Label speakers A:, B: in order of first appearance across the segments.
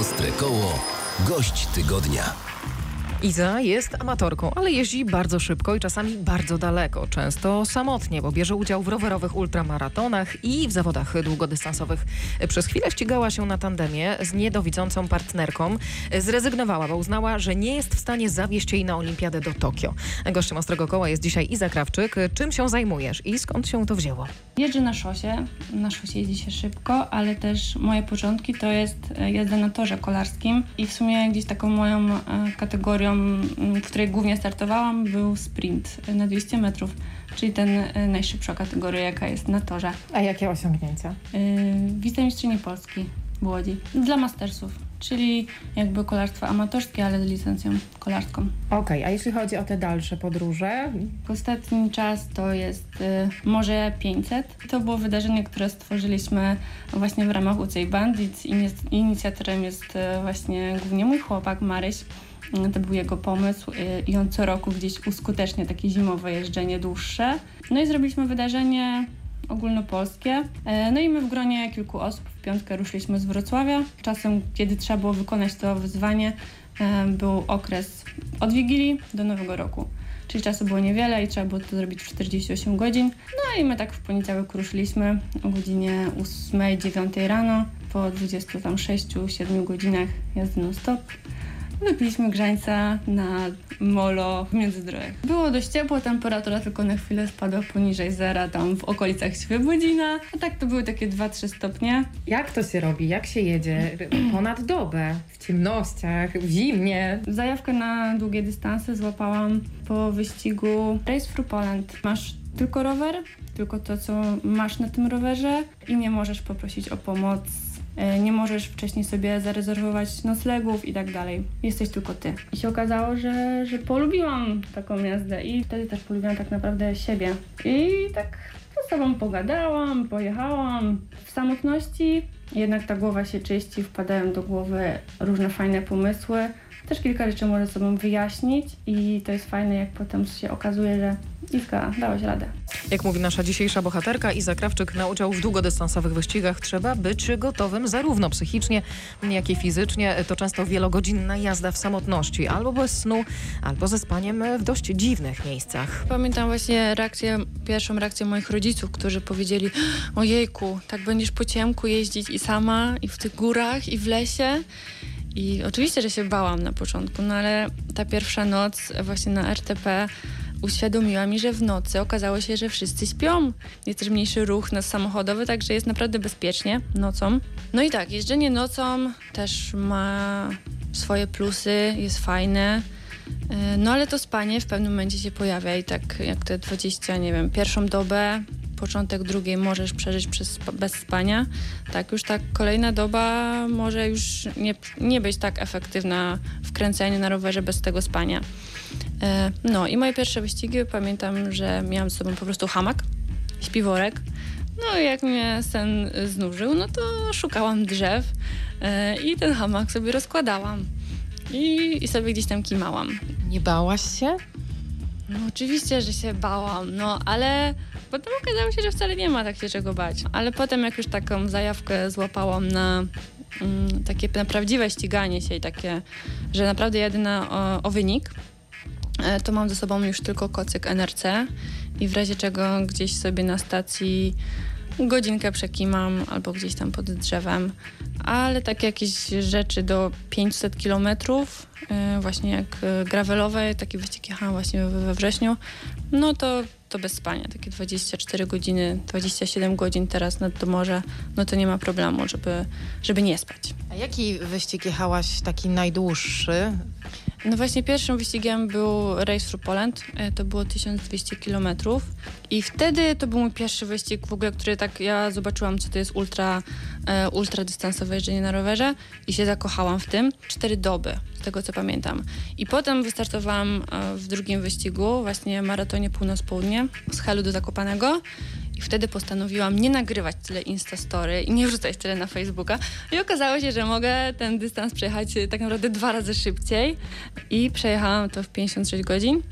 A: Ostre koło. Gość tygodnia.
B: Iza jest amatorką, ale jeździ bardzo szybko i czasami bardzo daleko, często samotnie, bo bierze udział w rowerowych ultramaratonach i w zawodach długodystansowych. Przez chwilę ścigała się na tandemie z niedowidzącą partnerką. Zrezygnowała, bo uznała, że nie jest w stanie zawieźć jej na olimpiadę do Tokio. Gościem Ostrego Koła jest dzisiaj Iza Krawczyk. Czym się zajmujesz i skąd się to wzięło?
C: Jeżdżę na szosie. Na szosie jeździ się szybko, ale też moje początki to jest e, jazda na torze kolarskim i w sumie gdzieś taką moją e, kategorią, m, w której głównie startowałam, był sprint na 200 metrów, czyli ten e, najszybsza kategoria, jaka jest na torze.
D: A jakie osiągnięcia?
C: Yy, Wicemistrzyni Polski w Łodzi dla mastersów, czyli jakby kolarstwo amatorskie, ale z licencją kolarską.
D: Okej, a jeśli chodzi o te dalsze podróże,
C: Ostatni czas to jest y, Morze 500. To było wydarzenie, które stworzyliśmy właśnie w ramach UCI Bandits. Inic- Inicjatorem jest y, właśnie głównie mój chłopak Maryś. To był jego pomysł y, i on co roku gdzieś uskutecznia takie zimowe jeżdżenie dłuższe. No i zrobiliśmy wydarzenie ogólnopolskie. E, No i my w gronie kilku osób w piątkę ruszyliśmy z Wrocławia. Czasem, kiedy trzeba było wykonać to wyzwanie, e, był okres od Wigilii do Nowego Roku. Czyli czasu było niewiele i trzeba było to zrobić w 48 godzin. No i my tak w poniedziałek ruszyliśmy o godzinie 8-9 rano. Po 26-7 godzinach jazdy non-stop wypiliśmy grzańca na molo w Międzydrojach. Było dość ciepło, temperatura tylko na chwilę spadła poniżej zera, tam w okolicach Świebodzina. A tak to były takie 2-3 stopnie.
D: jak to się robi? Jak się jedzie ponad dobę? W ciemnościach, w zimnie?
C: Zajawkę na długie dystanse złapałam po wyścigu Race Through Poland. Masz tylko rower, tylko to, co masz na tym rowerze i nie możesz poprosić o pomoc. E, Nie możesz wcześniej sobie zarezerwować noclegów i tak dalej. Jesteś tylko ty. I się okazało, że, że polubiłam taką jazdę i wtedy też polubiłam tak naprawdę siebie. I tak ze sobą pogadałam, pojechałam w samotności. Jednak ta głowa się czyści, wpadają do głowy różne fajne pomysły. Też kilka rzeczy może sobą wyjaśnić i to jest fajne, jak potem się okazuje, że Iska, dałaś radę.
B: Jak mówi nasza dzisiejsza bohaterka Iza Krawczyk, na udział w długodystansowych wyścigach trzeba być gotowym zarówno psychicznie, jak i fizycznie. To często wielogodzinna jazda w samotności, albo bez snu, albo ze spaniem w dość dziwnych miejscach.
E: Pamiętam właśnie reakcję, pierwszą reakcję moich rodziców, którzy powiedzieli ojejku, tak będziesz po ciemku jeździć i sama, i w tych górach, i w lesie. I oczywiście, że się bałam na początku, no ale ta pierwsza noc właśnie na RTP uświadomiła mi, że w nocy okazało się, że wszyscy śpią. Jest też mniejszy ruch na samochodowy, także jest naprawdę bezpiecznie nocą. No i tak, jeżdżenie nocą też ma swoje plusy, jest fajne. E, No ale to spanie w pewnym momencie się pojawia i tak jak te 20, nie wiem, pierwszą dobę, początek drugiej możesz przeżyć przez, bez spania, tak już ta kolejna doba może już nie, nie być tak efektywna w kręceniu na rowerze bez tego spania. E, No i moje pierwsze wyścigi pamiętam, że miałam z sobą po prostu hamak, śpiworek. No i jak mnie sen znużył, no to szukałam drzew e, i ten hamak sobie rozkładałam. I, I sobie gdzieś tam kimałam.
D: Nie bałaś się?
E: No oczywiście, że się bałam, no ale potem okazało się, że wcale nie ma tak się czego bać. Ale potem jak już taką zajawkę złapałam na mm, takie na prawdziwe ściganie się i takie, że naprawdę jadę na, o, o wynik, to mam ze sobą już tylko kocyk NRC i w razie czego gdzieś sobie na stacji godzinkę przekimam albo gdzieś tam pod drzewem, ale takie jakieś rzeczy do 500 kilometrów, yy, właśnie jak yy, gravelowe, taki wyścig jechałam właśnie we wrześniu, no to, to bez spania, takie 24 godziny, 27 godzin teraz nad to morze, no to nie ma problemu, żeby, żeby nie spać.
D: A jaki wyścig jechałaś taki najdłuższy?
E: No właśnie pierwszym wyścigiem był Race Through Poland, e, to było 1200 kilometrów i wtedy to był mój pierwszy wyścig w ogóle, który tak ja zobaczyłam, co to jest ultra, e, ultra dystansowe jeżdżenie na rowerze i się zakochałam w tym. Cztery doby, z tego co pamiętam. I potem wystartowałam e, w drugim wyścigu, właśnie maratonie północ-południe, z Helu do Zakopanego i wtedy postanowiłam nie nagrywać tyle Instastory i nie wrzucać tyle na Facebooka. I okazało się, że mogę ten dystans przejechać e, tak naprawdę dwa razy szybciej. I przejechałam to w 56 godzin.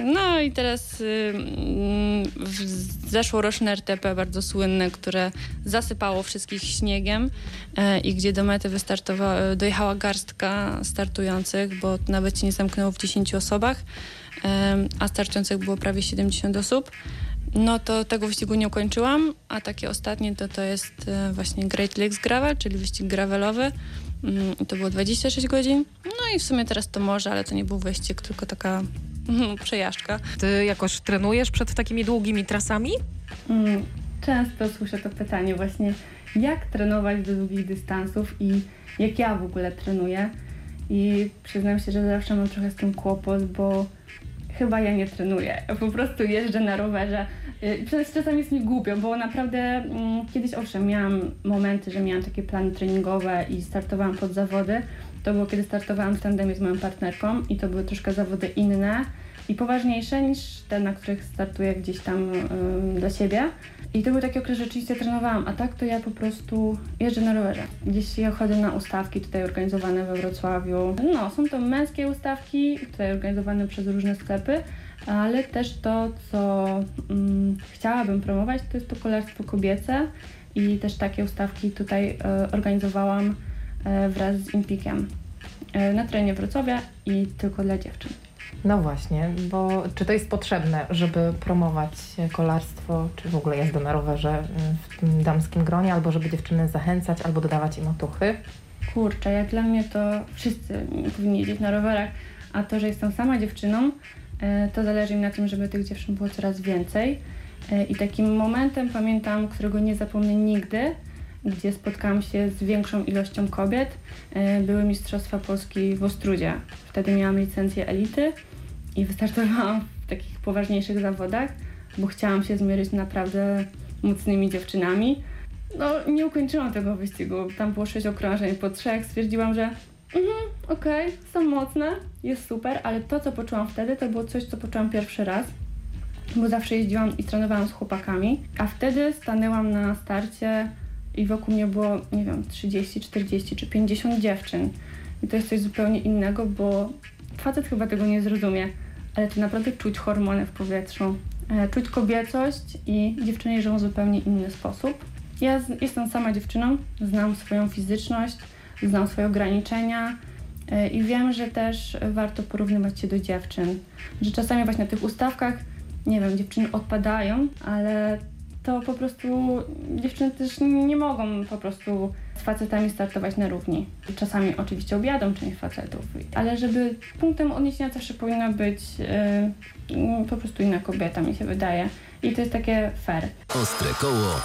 E: No i teraz y, mm, zeszłoroczne RTP bardzo słynne, które zasypało wszystkich śniegiem e, i gdzie do mety wystartowa- dojechała garstka startujących, bo nawet się nie zamknęło w 10 osobach, em, a startujących było prawie 70 osób. No to tego wyścigu nie ukończyłam, a takie ostatnie to to jest e, właśnie Great Lakes Gravel, czyli wyścig gravelowy. Mm, i to było 26 godzin. No i w sumie teraz to może, ale to nie był wyścig, tylko taka mm, przejażdżka.
B: Ty jakoś trenujesz przed takimi długimi trasami?
C: Mm, Często słyszę to pytanie właśnie, jak trenować do długich dystansów i jak ja w ogóle trenuję. I przyznam się, że zawsze mam trochę z tym kłopot, bo chyba ja nie trenuję. Po prostu jeżdżę na rowerze. Y, Przez czasami jest mi głupio, bo naprawdę mm, kiedyś owszem, miałam momenty, że miałam takie plany treningowe i startowałam pod zawody. To było kiedy startowałam w tandemie z moją partnerką i to były troszkę zawody inne i poważniejsze niż te, na których startuję gdzieś tam dla siebie. I to był taki okres, że rzeczywiście trenowałam, a tak to ja po prostu jeżdżę na rowerze. Gdzieś ja chodzę na ustawki tutaj organizowane we Wrocławiu. No, są to męskie ustawki, tutaj organizowane przez różne sklepy, ale też to, co mm, chciałabym promować, to jest to kolarstwo kobiece i też takie ustawki tutaj e, organizowałam e, wraz z Impikiem e, na terenie Wrocławia i tylko dla dziewczyn.
D: No właśnie, bo czy to jest potrzebne, żeby promować kolarstwo, czy w ogóle jazdę na rowerze y, w tym damskim gronie, albo żeby dziewczyny zachęcać, albo dodawać im otuchy?
C: Kurczę, jak dla mnie to wszyscy powinni jeździć na rowerach, a to, że jestem sama dziewczyną, e, to zależy mi na tym, żeby tych dziewczyn było coraz więcej. E, I takim momentem pamiętam, którego nie zapomnę nigdy, gdzie spotkałam się z większą ilością kobiet, e, były Mistrzostwa Polski w Ostrudzie. Wtedy miałam licencję elity i wystartowałam w takich poważniejszych zawodach, bo chciałam się zmierzyć naprawdę mocnymi dziewczynami. No, nie ukończyłam tego wyścigu. Tam było sześć okrążeń po trzech. Stwierdziłam, że mhm, okej, są mocne, jest super, ale to, co poczułam wtedy, to było coś, co poczułam pierwszy raz, bo zawsze jeździłam i trenowałam z chłopakami, a wtedy stanęłam na starcie i wokół mnie było, nie wiem, 30, 40 czy 50 dziewczyn. I to jest coś zupełnie innego, bo facet chyba tego nie zrozumie, ale to naprawdę czuć hormony w powietrzu. E, Czuć kobiecość i dziewczyny żyją w zupełnie inny sposób. Ja z, jestem sama dziewczyną, znam swoją fizyczność, znam swoje ograniczenia e, i wiem, że też warto porównywać się do dziewczyn. Że czasami właśnie na tych ustawkach, nie wiem, dziewczyny odpadają, ale to po prostu dziewczyny też nie mogą po prostu z facetami startować na równi. Czasami oczywiście objadą część facetów, ale żeby punktem odniesienia zawsze powinna być e, po prostu inna kobieta, mi się wydaje. I to jest takie fair.
A: Ostre koło.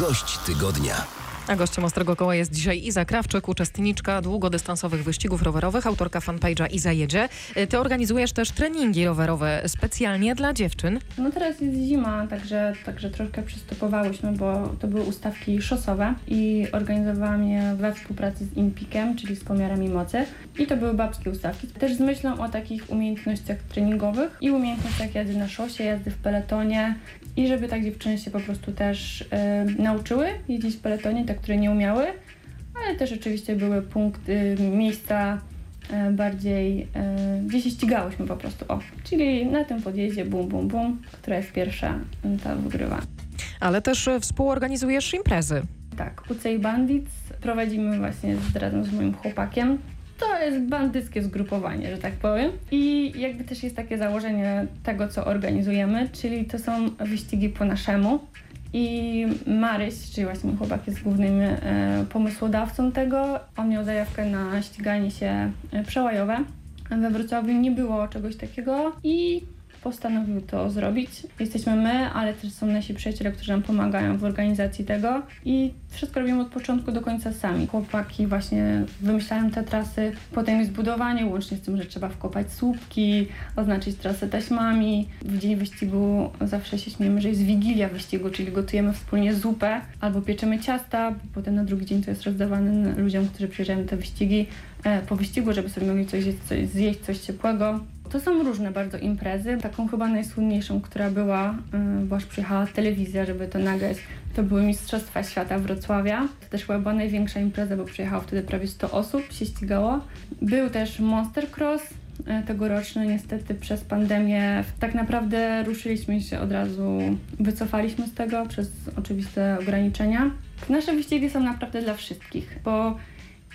A: Gość tygodnia.
B: A gościem Ostrego Koła jest dzisiaj Iza Krawczyk, uczestniczka długodystansowych wyścigów rowerowych, autorka fanpage'a Iza Jedzie. Y, Ty organizujesz też treningi rowerowe specjalnie dla dziewczyn.
C: No teraz jest zima, także, także troszkę przystopowałyśmy, bo to były ustawki szosowe i organizowałam je we współpracy z Impikiem, czyli z pomiarami mocy. I to były babskie ustawki. Też z myślą o takich umiejętnościach treningowych i umiejętnościach jazdy na szosie, jazdy w peletonie i żeby tak dziewczyny się po prostu też y, nauczyły jeździć w peletonie, te, które nie umiały, ale też oczywiście były punkty, miejsca e, bardziej, e, gdzie się ścigałyśmy po prostu, o, czyli na tym podjeździe bum, bum, bum, która jest pierwsza, ta wygrywa.
B: Ale też y, współorganizujesz imprezy.
C: Tak, UCI Bandits prowadzimy właśnie z, razem z moim chłopakiem. To jest bandyckie zgrupowanie, że tak powiem. I jakby też jest takie założenie tego, co organizujemy, czyli to są wyścigi po naszemu. I Maryś, czyli właśnie mój chłopak jest głównym e, pomysłodawcą tego. On miał zajawkę na ściganie się e, przełajowe. We Wrocławiu nie było czegoś takiego i postanowił to zrobić. Jesteśmy my, ale też są nasi przyjaciele, którzy nam pomagają w organizacji tego i wszystko robimy od początku do końca sami. Chłopaki właśnie wymyślają te trasy, potem jest budowanie, łącznie z tym, że trzeba wkopać słupki, oznaczyć trasę taśmami. W dzień wyścigu zawsze się śmiejemy, że jest wigilia wyścigu, czyli gotujemy wspólnie zupę albo pieczemy ciasta, bo potem na drugi dzień to jest rozdawane ludziom, którzy przyjeżdżają te wyścigi e, po wyścigu, żeby sobie mogli coś, zjeść, coś ciepłego. To są różne bardzo imprezy. Taką chyba najsłynniejszą, która była, bo aż przyjechała telewizja, żeby to nagrać, to były Mistrzostwa Świata Wrocławia. To też chyba była największa impreza, bo przyjechało wtedy prawie 100 osób, się ścigało. Był też Monster Cross, e, tegoroczny niestety przez pandemię tak naprawdę ruszyliśmy się od razu, wycofaliśmy z tego przez oczywiste ograniczenia. Nasze wyścigi są naprawdę dla wszystkich, bo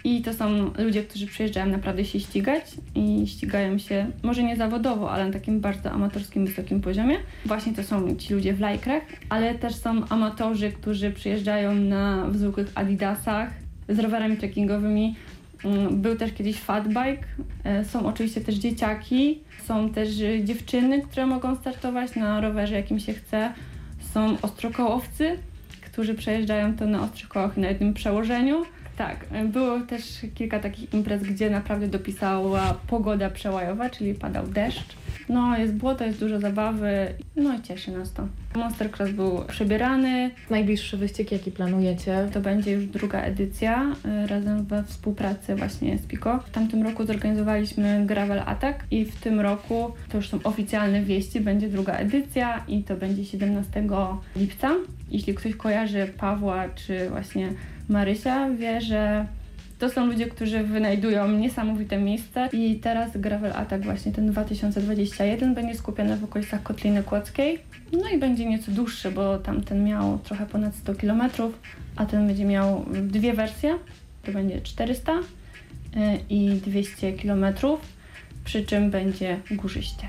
C: i to są ludzie, którzy przyjeżdżają naprawdę się ścigać i ścigają się, może nie zawodowo, ale na takim bardzo amatorskim, wysokim poziomie. Właśnie to są ci ludzie w lajkrach, ale też są amatorzy, którzy przyjeżdżają na w zwykłych adidasach z rowerami trekkingowymi. Mm, Był też kiedyś fatbike, e, są oczywiście też dzieciaki, są też e, dziewczyny, które mogą startować na rowerze jakim się chce. Są ostrokołowcy, którzy przejeżdżają to na ostrych kołach na jednym przełożeniu. Tak, było też kilka takich imprez, gdzie naprawdę dopisała pogoda przełajowa, czyli padał deszcz. No, jest błoto, jest dużo zabawy, no i cieszy nas to. Monster Cross był przebierany,
D: Najbliższy wyścig, jaki planujecie?
C: to będzie już druga edycja, y, razem we współpracy właśnie z Pico. W tamtym roku zorganizowaliśmy Gravel Attack i w tym roku, to już są oficjalne wieści, będzie druga edycja i to będzie 17 lipca. Jeśli ktoś kojarzy Pawła czy właśnie Marysia, wie, że to są ludzie, którzy wynajdują niesamowite miejsca i teraz Gravel Attack właśnie ten 2021 będzie skupiony w okolicach Kotliny Kłodzkiej. No i będzie nieco dłuższy, bo tamten miał trochę ponad 100 km, a ten będzie miał dwie wersje. To będzie 400 y, i 200 km, przy czym będzie górzyście.